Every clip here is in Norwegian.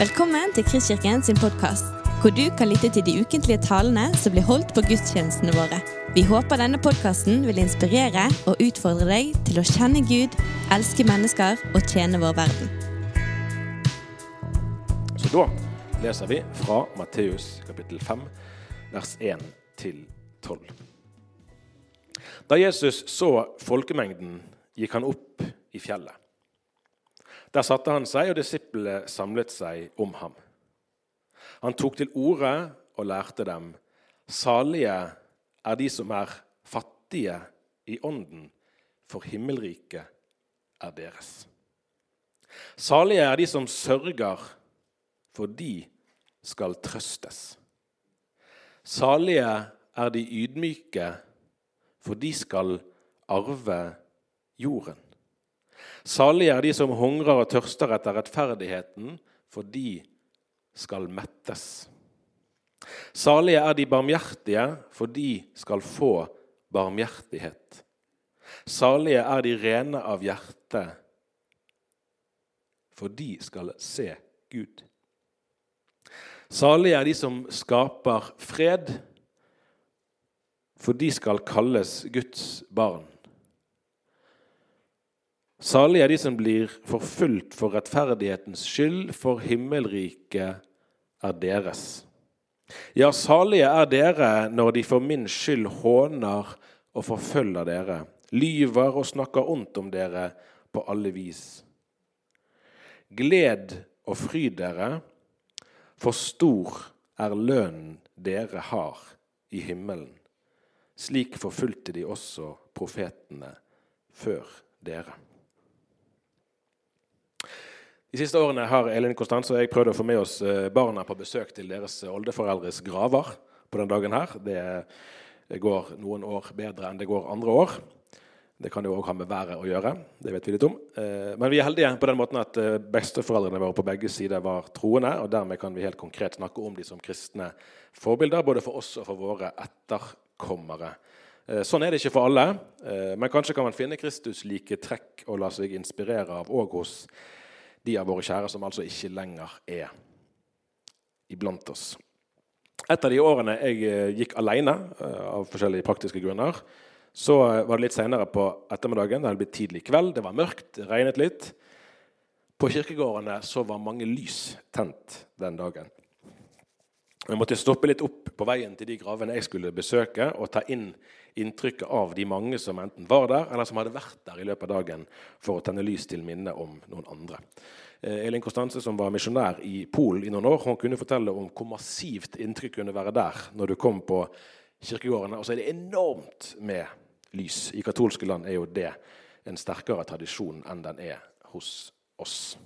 Velkommen til Kristkirken sin podkast, hvor du kan lytte til de ukentlige talene som blir holdt på gudstjenestene våre. Vi håper denne podkasten vil inspirere og utfordre deg til å kjenne Gud, elske mennesker og tjene vår verden. Så da leser vi fra Matteus kapittel 5, vers 1 til 12. Da Jesus så folkemengden, gikk han opp i fjellet. Der satte han seg, og disiplene samlet seg om ham. Han tok til orde og lærte dem.: Salige er de som er fattige i ånden, for himmelriket er deres. Salige er de som sørger, for de skal trøstes. Salige er de ydmyke, for de skal arve jorden. Salige er de som hungrer og tørster etter rettferdigheten, for de skal mettes. Salige er de barmhjertige, for de skal få barmhjertighet. Salige er de rene av hjerte, for de skal se Gud. Salige er de som skaper fred, for de skal kalles Guds barn. Salige er de som blir forfulgt for rettferdighetens skyld, for himmelriket er deres. Ja, salige er dere når de for min skyld håner og forfølger dere, lyver og snakker ondt om dere på alle vis. Gled og fryd dere, for stor er lønnen dere har i himmelen. Slik forfulgte de også profetene før dere. De siste årene har Elin Konstanse og jeg prøvd å få med oss barna på besøk til deres oldeforeldres graver på den dagen her. Det går noen år bedre enn det går andre år. Det kan jo òg ha med været å gjøre. Det vet vi litt om. Men vi er heldige på den måten at besteforeldrene våre på begge sider var troende, og dermed kan vi helt konkret snakke om de som kristne forbilder, både for oss og for våre etterkommere. Sånn er det ikke for alle, men kanskje kan man finne Kristus-like trekk å la seg inspirere av òg hos de av våre kjære som altså ikke lenger er iblant oss. Et av de årene jeg gikk alene av forskjellige praktiske grunner, så var det litt seinere på ettermiddagen. Det hadde blitt tidlig kveld, det var mørkt, det regnet litt. På kirkegårdene så var mange lys tent den dagen. Jeg måtte stoppe litt opp på veien til de gravene jeg skulle besøke, og ta inn inntrykket av de mange som enten var der, eller som hadde vært der i løpet av dagen for å tenne lys til minne om noen andre. Elin Konstanse, som var misjonær i Polen i noen år, hun kunne fortelle om hvor massivt inntrykk kunne være der når du kom på kirkegårdene. Og så er det enormt med lys. I katolske land er jo det en sterkere tradisjon enn den er hos oss.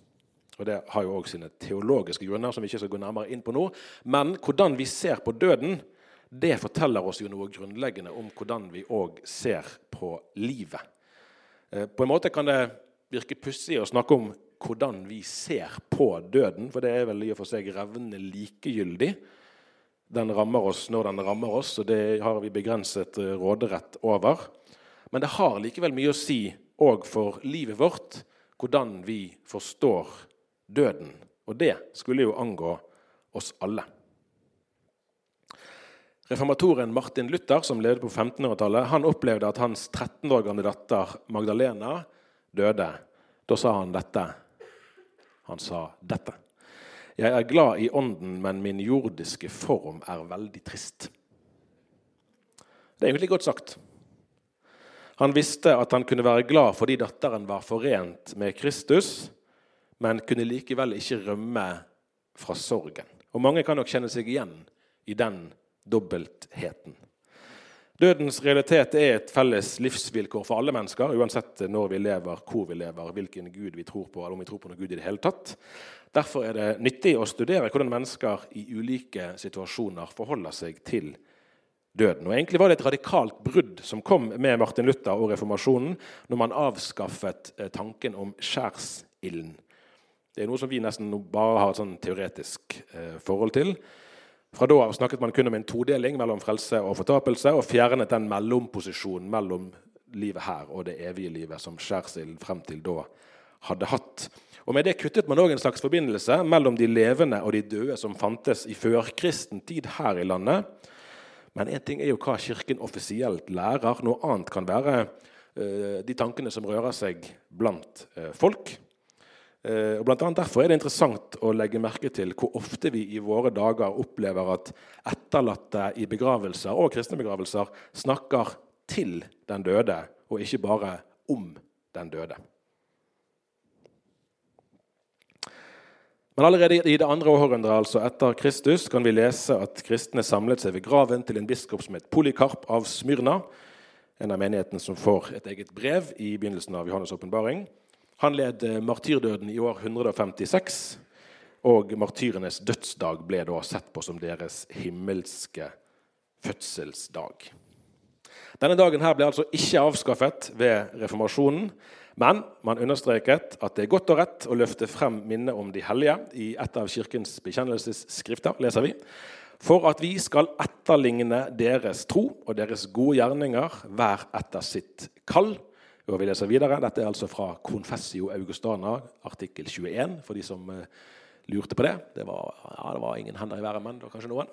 Og Det har jo òg sine teologiske grunner, som vi ikke skal gå nærmere inn på nå. Men hvordan vi ser på døden, det forteller oss jo noe grunnleggende om hvordan vi òg ser på livet. På en måte kan det virke pussig å snakke om hvordan vi ser på døden, for det er vel i og for seg revnende likegyldig. Den rammer oss når den rammer oss, og det har vi begrenset råderett over. Men det har likevel mye å si òg for livet vårt, hvordan vi forstår døden. Og det skulle jo angå oss alle. Reformatoren Martin Luther, som levde på 1500-tallet, han opplevde at hans 13 år gamle datter Magdalena døde. Da sa han dette. Han sa dette. Jeg er glad i ånden, men min jordiske form er veldig trist. Det er egentlig godt sagt. Han visste at han kunne være glad fordi datteren var forent med Kristus, men kunne likevel ikke rømme fra sorgen. Og Mange kan nok kjenne seg igjen i den dobbeltheten. Dødens realitet er et felles livsvilkår for alle mennesker, uansett når vi lever, hvor vi lever, hvilken Gud vi tror på, eller om vi tror på noen Gud i det hele tatt. Derfor er det nyttig å studere hvordan mennesker i ulike situasjoner forholder seg til døden. Og Egentlig var det et radikalt brudd som kom med Martin Luther og reformasjonen når man avskaffet tanken om skjærsilden. Det er noe som vi nesten bare har et sånn teoretisk forhold til. Fra da av snakket man kun om en todeling mellom frelse og fortapelse, og fjernet den mellomposisjonen mellom livet her og det evige livet som skjærsilden frem til da hadde hatt. Og Med det kuttet man òg en slags forbindelse mellom de levende og de døde som fantes i førkristen tid her i landet. Men én ting er jo hva Kirken offisielt lærer. Noe annet kan være uh, de tankene som rører seg blant uh, folk. Uh, og blant annet Derfor er det interessant å legge merke til hvor ofte vi i våre dager opplever at etterlatte i begravelser og kristne begravelser snakker til den døde, og ikke bare om den døde. Men allerede i det andre århundret altså etter Kristus kan vi lese at kristne samlet seg ved graven til en biskop som het Polikarp av Smyrna, en av menighetene som får et eget brev i begynnelsen av Johannes' åpenbaring. Han led eh, martyrdøden i år 156, og martyrenes dødsdag ble da sett på som deres himmelske fødselsdag. Denne dagen her ble altså ikke avskaffet ved reformasjonen, men man understreket at det er godt og rett å løfte frem minnet om de hellige. I et av Kirkens bekjennelsesskrifter leser vi for at vi skal etterligne deres tro og deres gode gjerninger hver etter sitt kall. Og vi leser videre, Dette er altså fra Confessio Augustana, artikkel 21, for de som uh, lurte på det. Det var, ja, det var ingen hender i været, men det var kanskje noen.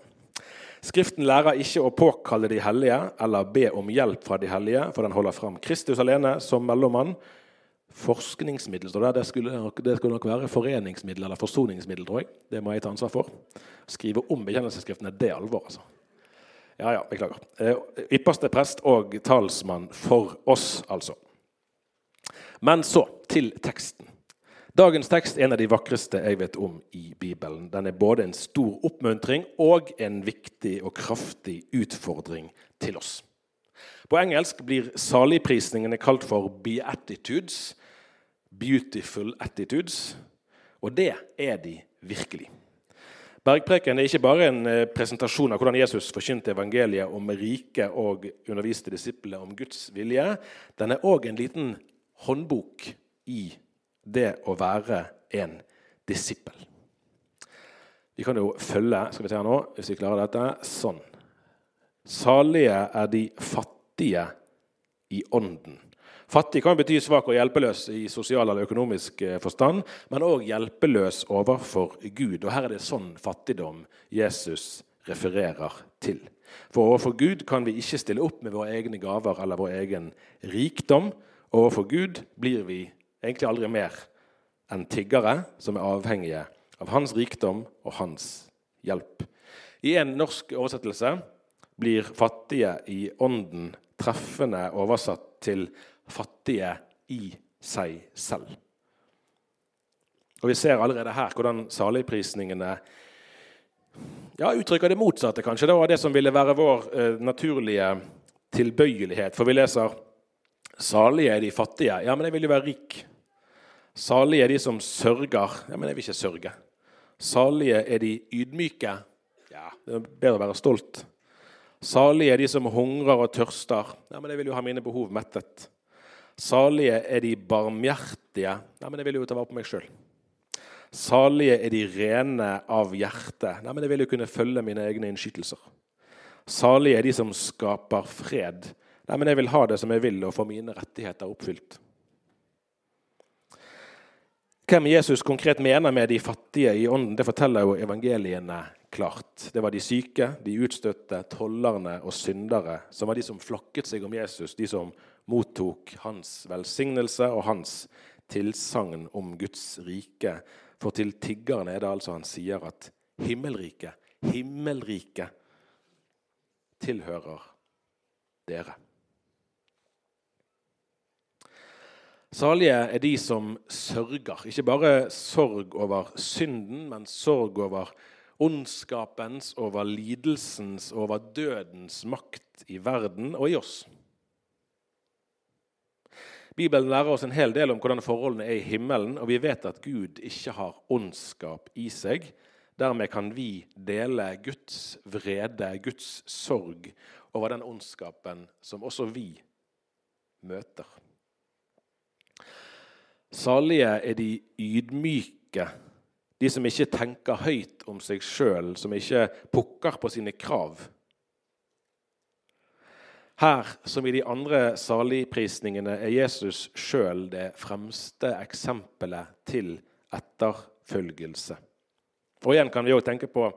Skriften lærer ikke å påkalle de hellige eller be om hjelp fra de hellige, for den holder fram Kristus alene som mellommann forskningsmiddel. står det. Det skulle, det skulle, nok være foreningsmiddel eller forsoningsmiddel. tror jeg. Det må jeg ta ansvar for. Skrive om bekjennelsesskriftene, det alvor. altså. Ja, ja, beklager. Eh, ypperste prest og talsmann for oss, altså. Men så til teksten. Dagens tekst er en av de vakreste jeg vet om i Bibelen. Den er både en stor oppmuntring og en viktig og kraftig utfordring til oss. På engelsk blir saligprisningene kalt for 'beatitudes', Beautiful attitudes. Og det er de virkelig. Bergpreken er ikke bare en eh, presentasjon av hvordan Jesus forkynte evangeliet om rike og underviste disiplene om Guds vilje. Den er òg en liten håndbok i det å være en disippel. Vi kan jo følge skal vi se her nå, hvis vi klarer dette, sånn. Salige er de fattige i ånden Fattig kan bety svak og hjelpeløs i sosial eller økonomisk eh, forstand, men òg hjelpeløs overfor Gud. Og Her er det sånn fattigdom Jesus refererer til. For overfor Gud kan vi ikke stille opp med våre egne gaver eller vår egen rikdom. Overfor Gud blir vi egentlig aldri mer enn tiggere som er avhengige av hans rikdom og hans hjelp. I en norsk oversettelse blir 'fattige i ånden' treffende oversatt til fattige i seg selv. Og Vi ser allerede her hvordan saligprisningene ja, uttrykker det motsatte, kanskje. av det som ville være vår eh, naturlige tilbøyelighet. For vi leser 'Salige er de fattige'. Ja, men jeg vil jo være rik. Salige er de som sørger. Ja, men jeg vil ikke sørge. Salige er de ydmyke. Ja, det er bedre å være stolt. Salige er de som hungrer og tørster. Ja, men jeg vil jo ha mine behov mettet. Salige er de barmhjertige. Ja, men jeg vil jo ta vare på meg sjøl. Salige er de rene av hjerte. Nei, men jeg vil jo kunne følge mine egne innskytelser. Salige er de som skaper fred. Nei, men jeg vil ha det som jeg vil, og få mine rettigheter oppfylt. Hvem Jesus konkret mener med de fattige i ånden, det forteller jo evangeliene klart. Det var de syke, de utstøtte, tollerne og syndere som var de som flokket seg om Jesus, de som mottok hans velsignelse og hans tilsagn om Guds rike. For til tiggerne er det altså han sier at himmelriket, himmelriket, tilhører dere. Salige er de som sørger. Ikke bare sorg over synden, men sorg over ondskapens, over lidelsens, over dødens makt i verden og i oss. Bibelen lærer oss en hel del om hvordan forholdene er i himmelen, og vi vet at Gud ikke har ondskap i seg. Dermed kan vi dele Guds vrede, Guds sorg, over den ondskapen som også vi møter. Salige er de ydmyke, de som ikke tenker høyt om seg sjøl, som ikke pukker på sine krav. Her, som i de andre saligprisningene, er Jesus sjøl det fremste eksempelet til etterfølgelse. Og igjen kan vi også tenke på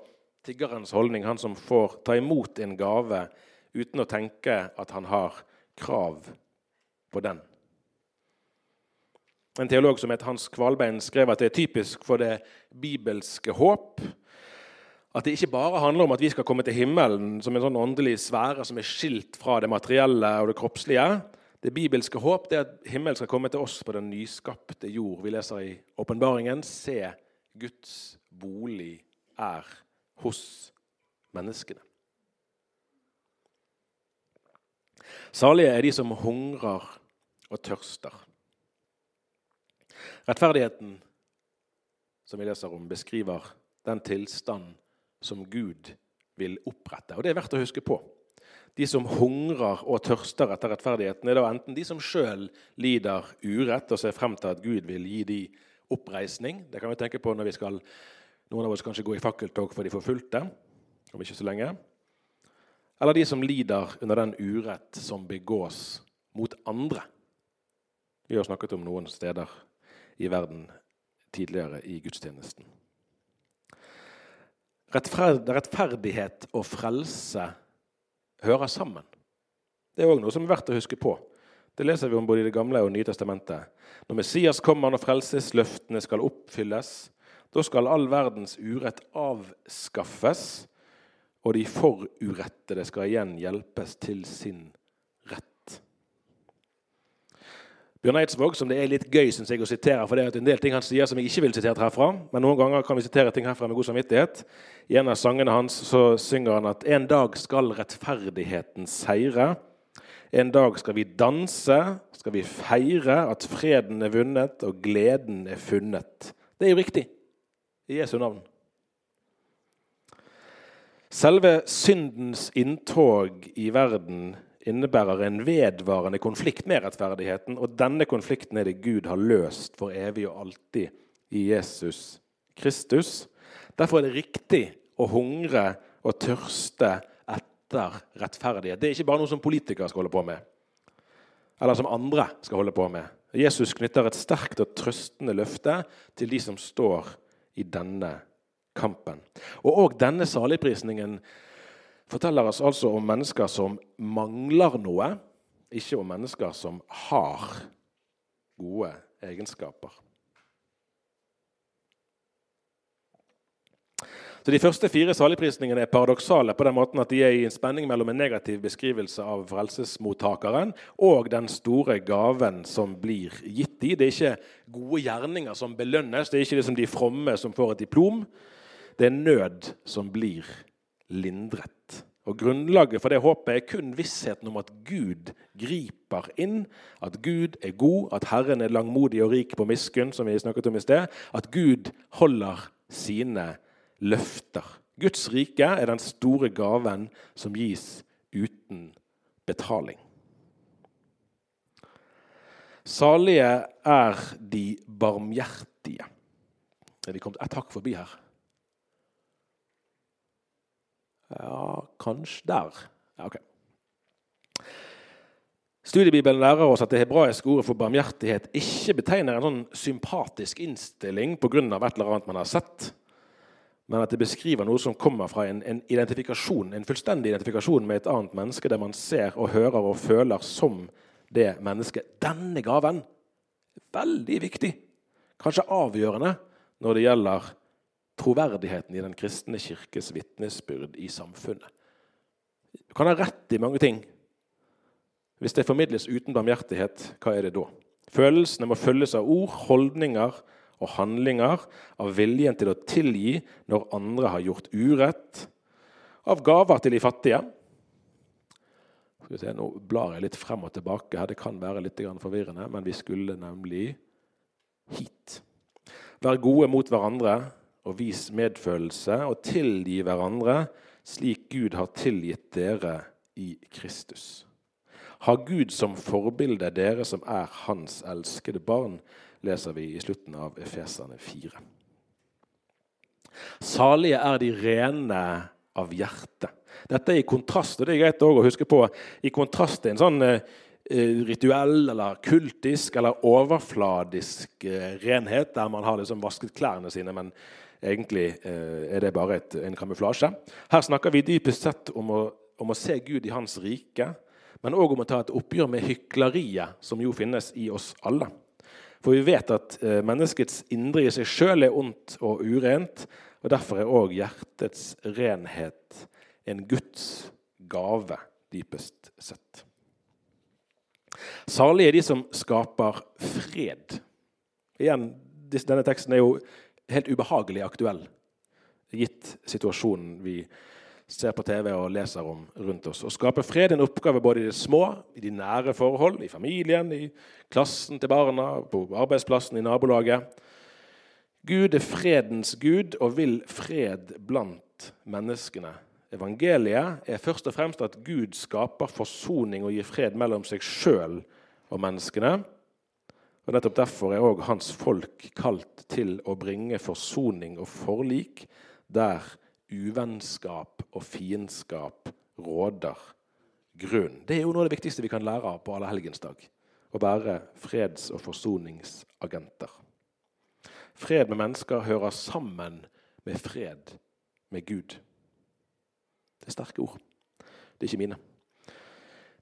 tiggerens holdning, han som får ta imot en gave uten å tenke at han har krav på den. En teolog som het Hans Kvalbein, skrev at det er typisk for det bibelske håp at det ikke bare handler om at vi skal komme til himmelen som en sånn åndelig sfære som er skilt fra det materielle og det kroppslige. Det bibelske håp det er at himmelen skal komme til oss på den nyskapte jord. Vi leser i åpenbaringen Se, Guds bolig er hos menneskene. Salige er de som hungrer og tørster. Rettferdigheten som vi leser om, beskriver den tilstand som Gud vil opprette. Og Det er verdt å huske på. De som hungrer og tørster etter rettferdigheten, er da enten de som sjøl lider urett og ser frem til at Gud vil gi de oppreisning. Det kan vi tenke på når vi skal noen av oss kanskje gå i fakkeltog for de forfulgte om ikke så lenge. Eller de som lider under den urett som begås mot andre. Vi har snakket om noen steder i verden tidligere i gudstjenesten. Rettferdighet og frelse hører sammen. Det er òg noe som er verdt å huske på. Det leser vi om både i Det gamle og Nye testamentet. Når Messias kommer, når frelsesløftene skal oppfylles, da skal all verdens urett avskaffes, og de forurettede skal igjen hjelpes til sin Bjørn Eidsvåg, som det er litt gøy synes jeg, å sitere, for det er en del ting han sier som jeg ikke ville sitert herfra. Men noen ganger kan vi sitere ting herfra med god samvittighet. I en av sangene hans så synger han at en dag skal rettferdigheten seire. En dag skal vi danse, skal vi feire at freden er vunnet og gleden er funnet. Det er jo riktig. I Jesu navn. Selve syndens inntog i verden innebærer en vedvarende konflikt med rettferdigheten. Og denne konflikten er det Gud har løst for evig og alltid i Jesus Kristus. Derfor er det riktig å hungre og tørste etter rettferdighet. Det er ikke bare noe som politikere skal holde på med, eller som andre skal holde på med. Jesus knytter et sterkt og trøstende løfte til de som står i denne kampen. Og òg denne saligprisningen forteller oss altså om mennesker som mangler noe, ikke om mennesker som har gode egenskaper. Så De første fire saligprisningene er paradoksale på den måten at de er i en spenning mellom en negativ beskrivelse av frelsesmottakeren og den store gaven som blir gitt dem. Det er ikke gode gjerninger som belønnes, det er ikke liksom de fromme som får et diplom. Det er nød som blir lindret. Og Grunnlaget for det håpet er kun vissheten om at Gud griper inn, at Gud er god, at Herren er langmodig og rik på miskunn, som vi snakket om i sted, at Gud holder sine løfter. Guds rike er den store gaven som gis uten betaling. Salige er de barmhjertige. Er vi kommet et hakk forbi her? Ja, kanskje der. Ja, ok. Studiebibelen lærer oss at det hebraiske ordet for barmhjertighet ikke betegner en sånn sympatisk innstilling pga. et eller annet man har sett, men at det beskriver noe som kommer fra en, en, identifikasjon, en fullstendig identifikasjon med et annet menneske, der man ser og hører og føler som det mennesket. Denne gaven er veldig viktig, kanskje avgjørende, når det gjelder troverdigheten i den kristne kirkes vitnesbyrd i samfunnet. Du kan ha rett i mange ting. Hvis det formidles uten barmhjertighet, hva er det da? Følelsene må følges av ord, holdninger og handlinger, av viljen til å tilgi når andre har gjort urett, av gaver til de fattige. Se, nå blar jeg litt frem og tilbake. her, Det kan være litt forvirrende, men vi skulle nemlig hit. Være gode mot hverandre, og vis medfølelse og tilgi hverandre slik Gud har tilgitt dere i Kristus. Ha Gud som forbilde, dere som er Hans elskede barn, leser vi i slutten av Efeserne 4. Salige er de rene av hjerte. Dette er i kontrast og det er greit å huske på, i kontrast til en sånn eh, rituell eller kultisk eller overfladisk eh, renhet, der man har liksom vasket klærne sine, men egentlig eh, er det bare et, en kamuflasje. Her snakker vi dypest sett om å, om å se Gud i Hans rike, men òg om å ta et oppgjør med hykleriet som jo finnes i oss alle. For vi vet at eh, menneskets indre i seg sjøl er ondt og urent. og Derfor er òg hjertets renhet en Guds gave, dypest sett. Salige er de som skaper fred. Igjen, Denne teksten er jo helt ubehagelig aktuell, gitt situasjonen vi ser på TV og leser om rundt oss. Å skape fred er en oppgave både i det små, i de nære forhold, i familien, i klassen til barna, på arbeidsplassen, i nabolaget. Gud er fredens gud og vil fred blant menneskene. Evangeliet er først og fremst at Gud skaper forsoning og gir fred mellom seg sjøl og menneskene. Og Nettopp derfor er òg hans folk kalt til å bringe forsoning og forlik der uvennskap og fiendskap råder grunn. Det er jo noe av det viktigste vi kan lære av på allehelgensdag. Å være freds- og forsoningsagenter. Fred med mennesker hører sammen med fred med Gud. Det er sterke ord. Det er ikke mine.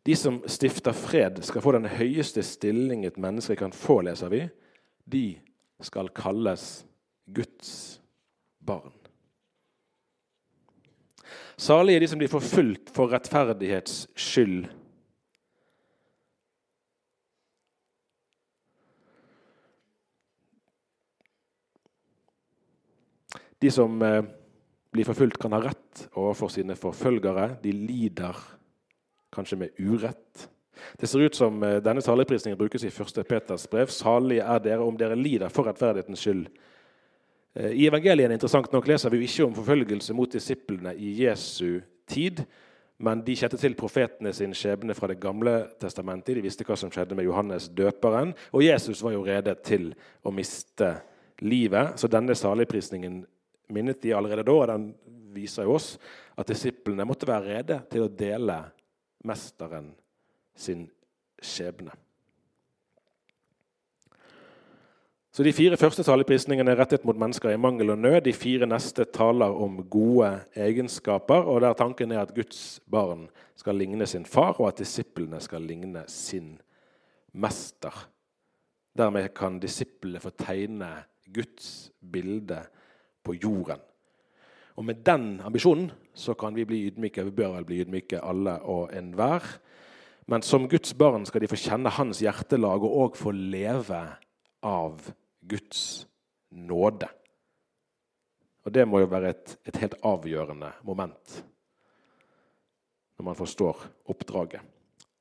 De som stifter fred, skal få den høyeste stilling et menneske kan få, leser vi. De skal kalles Guds barn. Salige er de som blir forfulgt for rettferdighets skyld. De som eh, blir forfulgt, kan ha rett overfor sine forfølgere. De lider kanskje med urett. Det ser ut som eh, denne saligprisningen brukes i 1. Peters brev. Salige er dere om dere lider for rettferdighetens skyld. Eh, I evangeliene interessant nok leser vi jo ikke om forfølgelse mot disiplene i Jesu tid, men de kjente til profetene sin skjebne fra Det gamle testamentet. De visste hva som skjedde med Johannes døperen. Og Jesus var jo rede til å miste livet. Så denne saligprisningen minnet de allerede da, og den viser jo oss at disiplene måtte være rede til å dele mesteren sin skjebne. Så De fire første taleprisningene er rettet mot mennesker i mangel og nød. De fire neste taler om gode egenskaper, og der tanken er at Guds barn skal ligne sin far, og at disiplene skal ligne sin mester. Dermed kan disiplene få tegne Guds bilde på jorden. Og Med den ambisjonen så kan vi bli ydmyke. Vi bør vel bli ydmyke, alle og enhver. Men som Guds barn skal de få kjenne hans hjertelag og òg få leve av Guds nåde. Og Det må jo være et, et helt avgjørende moment når man forstår oppdraget.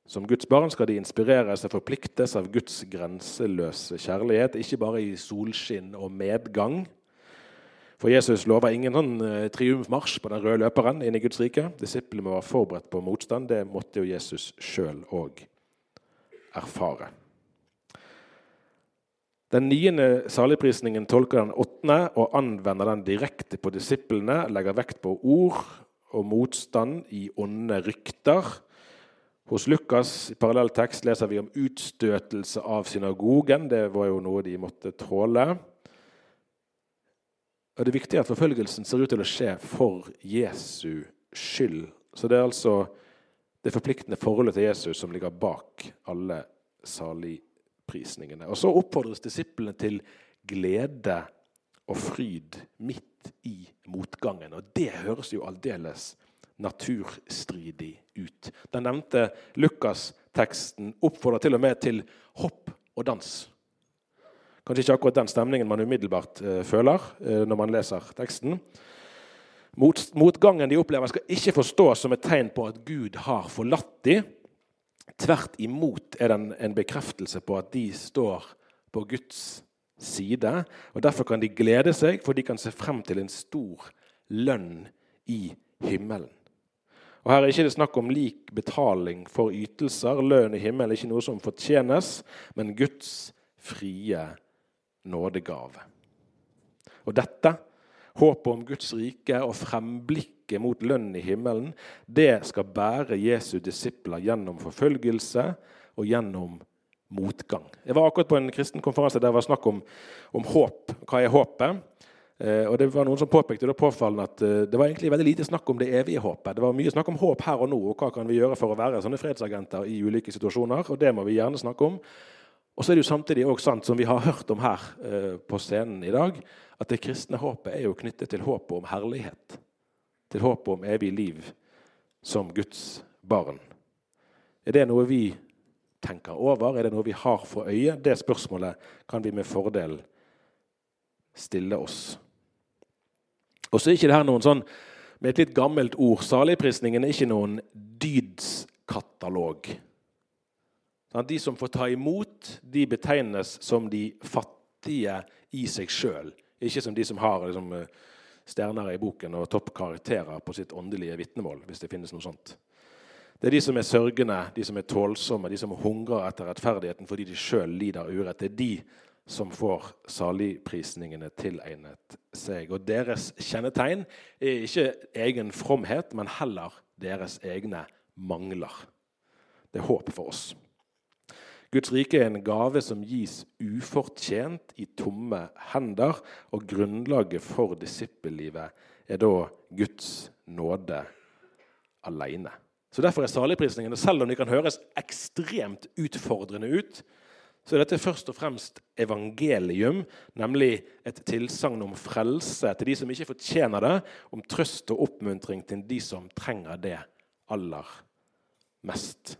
Som Guds barn skal de inspireres og forpliktes av Guds grenseløse kjærlighet, ikke bare i solskinn og medgang. For Jesus lover ingen sånn eh, triumfmarsj på den røde løperen inn i Guds rike. Disiplene må være forberedt på motstand. Det måtte jo Jesus sjøl òg erfare. Den niende saligprisningen tolker den åttende og anvender den direkte på disiplene, legger vekt på ord og motstand i onde rykter. Hos Lukas i parallell tekst leser vi om utstøtelse av synagogen. Det var jo noe de måtte tåle. Og Det er viktig at forfølgelsen ser ut til å skje for Jesu skyld. Så det er altså det forpliktende forholdet til Jesus som ligger bak alle saligprisningene. Og så oppfordres disiplene til glede og fryd midt i motgangen. Og det høres jo aldeles naturstridig ut. Den nevnte Lukas-teksten oppfordrer til og med til hopp og dans. Kanskje ikke akkurat den stemningen man umiddelbart uh, føler uh, når man leser teksten. Mot, motgangen de opplever, skal ikke forstås som et tegn på at Gud har forlatt dem, Tvert imot er den en bekreftelse på at de står på Guds side. og Derfor kan de glede seg, for de kan se frem til en stor lønn i himmelen. Og Her er ikke det snakk om lik betaling for ytelser. Lønn i himmelen er ikke noe som fortjenes, men Guds frie nådegave. Og dette, håpet om Guds rike og fremblikket mot lønn i himmelen, det skal bære Jesu disipler gjennom forfølgelse og gjennom motgang. Jeg var akkurat på en kristen konferanse der det var snakk om, om håp. Hva er håpet? Eh, og det var Noen som påpekte det påfallende at eh, det var egentlig veldig lite snakk om det evige håpet. Det var mye snakk om håp her og nå, og hva kan vi gjøre for å være sånne fredsagenter i ulike situasjoner. og Det må vi gjerne snakke om. Og så er det jo samtidig også sant, som vi har hørt om her eh, på scenen i dag, at det kristne håpet er jo knyttet til håpet om herlighet. Til håpet om evig liv som Guds barn. Er det noe vi tenker over? Er det noe vi har for øye? Det spørsmålet kan vi med fordel stille oss. Og så er ikke det her noen sånn, med et litt gammelt ord Saligprisningen er ikke noen dydskatalog. De som får ta imot, de betegnes som de fattige i seg sjøl. Ikke som de som har liksom, stjerner i boken og toppkarakterer på sitt åndelige vitnemål. hvis det finnes noe sånt. Det er de som er sørgende, de som er tålsomme, de som hungrer etter rettferdigheten fordi de sjøl lider urett. Det er de som får saligprisningene tilegnet seg. Og Deres kjennetegn er ikke egen fromhet, men heller deres egne mangler. Det er håp for oss. Guds rike er en gave som gis ufortjent i tomme hender, og grunnlaget for disippellivet er da Guds nåde alene. Så Derfor er saligprisningene, selv om de kan høres ekstremt utfordrende ut, så er dette først og fremst evangelium, nemlig et tilsagn om frelse til de som ikke fortjener det, om trøst og oppmuntring til de som trenger det aller mest.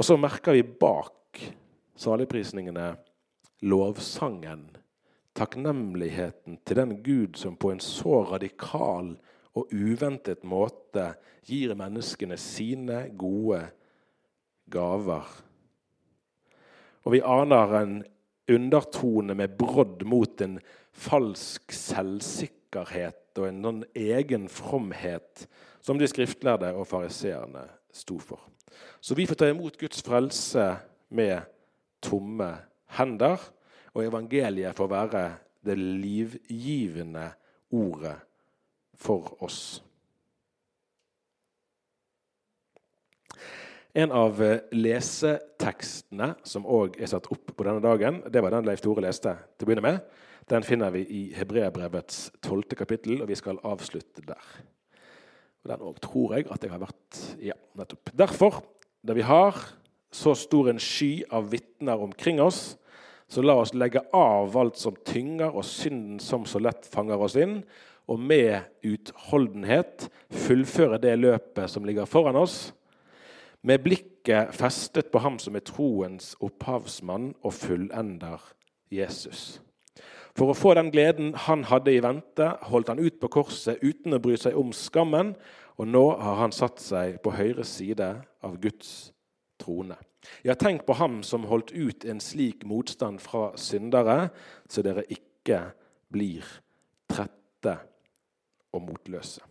Og så merker vi bak saligprisningene lovsangen, takknemligheten til den Gud som på en så radikal og uventet måte gir menneskene sine gode gaver. Og vi aner en undertone med brodd mot en falsk selvsikkerhet og en noen egen fromhet som de skriftlærde og fariseerne sto for. Så vi får ta imot Guds frelse med tomme hender. Og evangeliet får være det livgivende ordet for oss. En av lesetekstene som òg er satt opp på denne dagen, det var den Leif Tore leste til å begynne med. Den finner vi i Hebreabrevets tolvte kapittel, og vi skal avslutte der. Og Den òg tror jeg at jeg har vært Ja, nettopp. Derfor, da vi har så stor en sky av vitner omkring oss, så la oss legge av alt som tynger, og synden som så lett fanger oss inn, og med utholdenhet fullføre det løpet som ligger foran oss, med blikket festet på ham som er troens opphavsmann og fullender Jesus. For å få den gleden han hadde i vente, holdt han ut på korset uten å bry seg om skammen, og nå har han satt seg på høyre side av Guds trone. Ja, tenk på ham som holdt ut en slik motstand fra syndere, så dere ikke blir trette og motløse.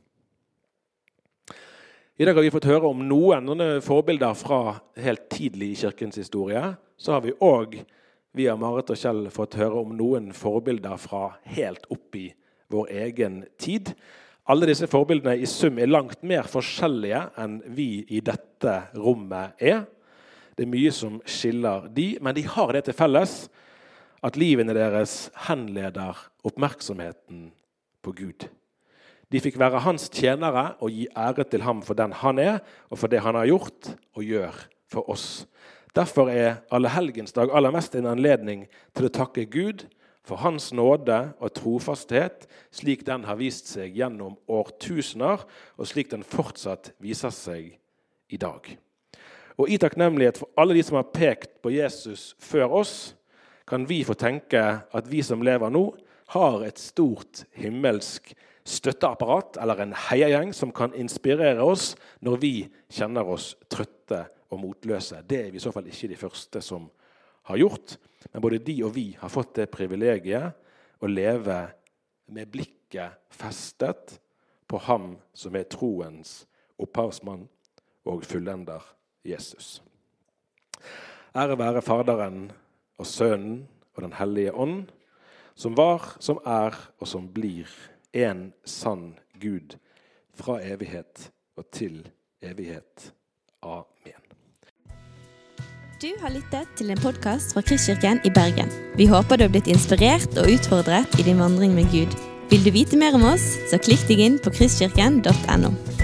I dag har vi fått høre om noen forbilder fra helt tidlig i kirkens historie. Så har vi òg via Marit og Kjell fått høre om noen forbilder fra helt opp i vår egen tid. Alle disse forbildene i sum er langt mer forskjellige enn vi i dette rommet er. Det er mye som skiller de, men de har det til felles at livene deres henleder oppmerksomheten på Gud. De fikk være hans tjenere og gi ære til ham for den han er, og for det han har gjort og gjør for oss. Derfor er allehelgensdag aller mest en anledning til å takke Gud for Hans nåde og trofasthet, slik den har vist seg gjennom årtusener, og slik den fortsatt viser seg i dag. Og I takknemlighet for alle de som har pekt på Jesus før oss, kan vi få tenke at vi som lever nå, har et stort himmelsk støtteapparat eller en heiagjeng som kan inspirere oss når vi kjenner oss trøtte og motløse. Det er vi i så fall ikke de første som har gjort. Men både de og vi har fått det privilegiet å leve med blikket festet på Ham som er troens opphavsmann og fullender Jesus. Ære være Faderen og Sønnen og Den hellige ånd, som var, som er og som blir en sann Gud fra evighet og til evighet. Amen. Du har lyttet til en podkast fra Kristkirken i Bergen. Vi håper du har blitt inspirert og utfordret i din vandring med Gud. Vil du vite mer om oss, så klikk deg inn på kristkirken.no.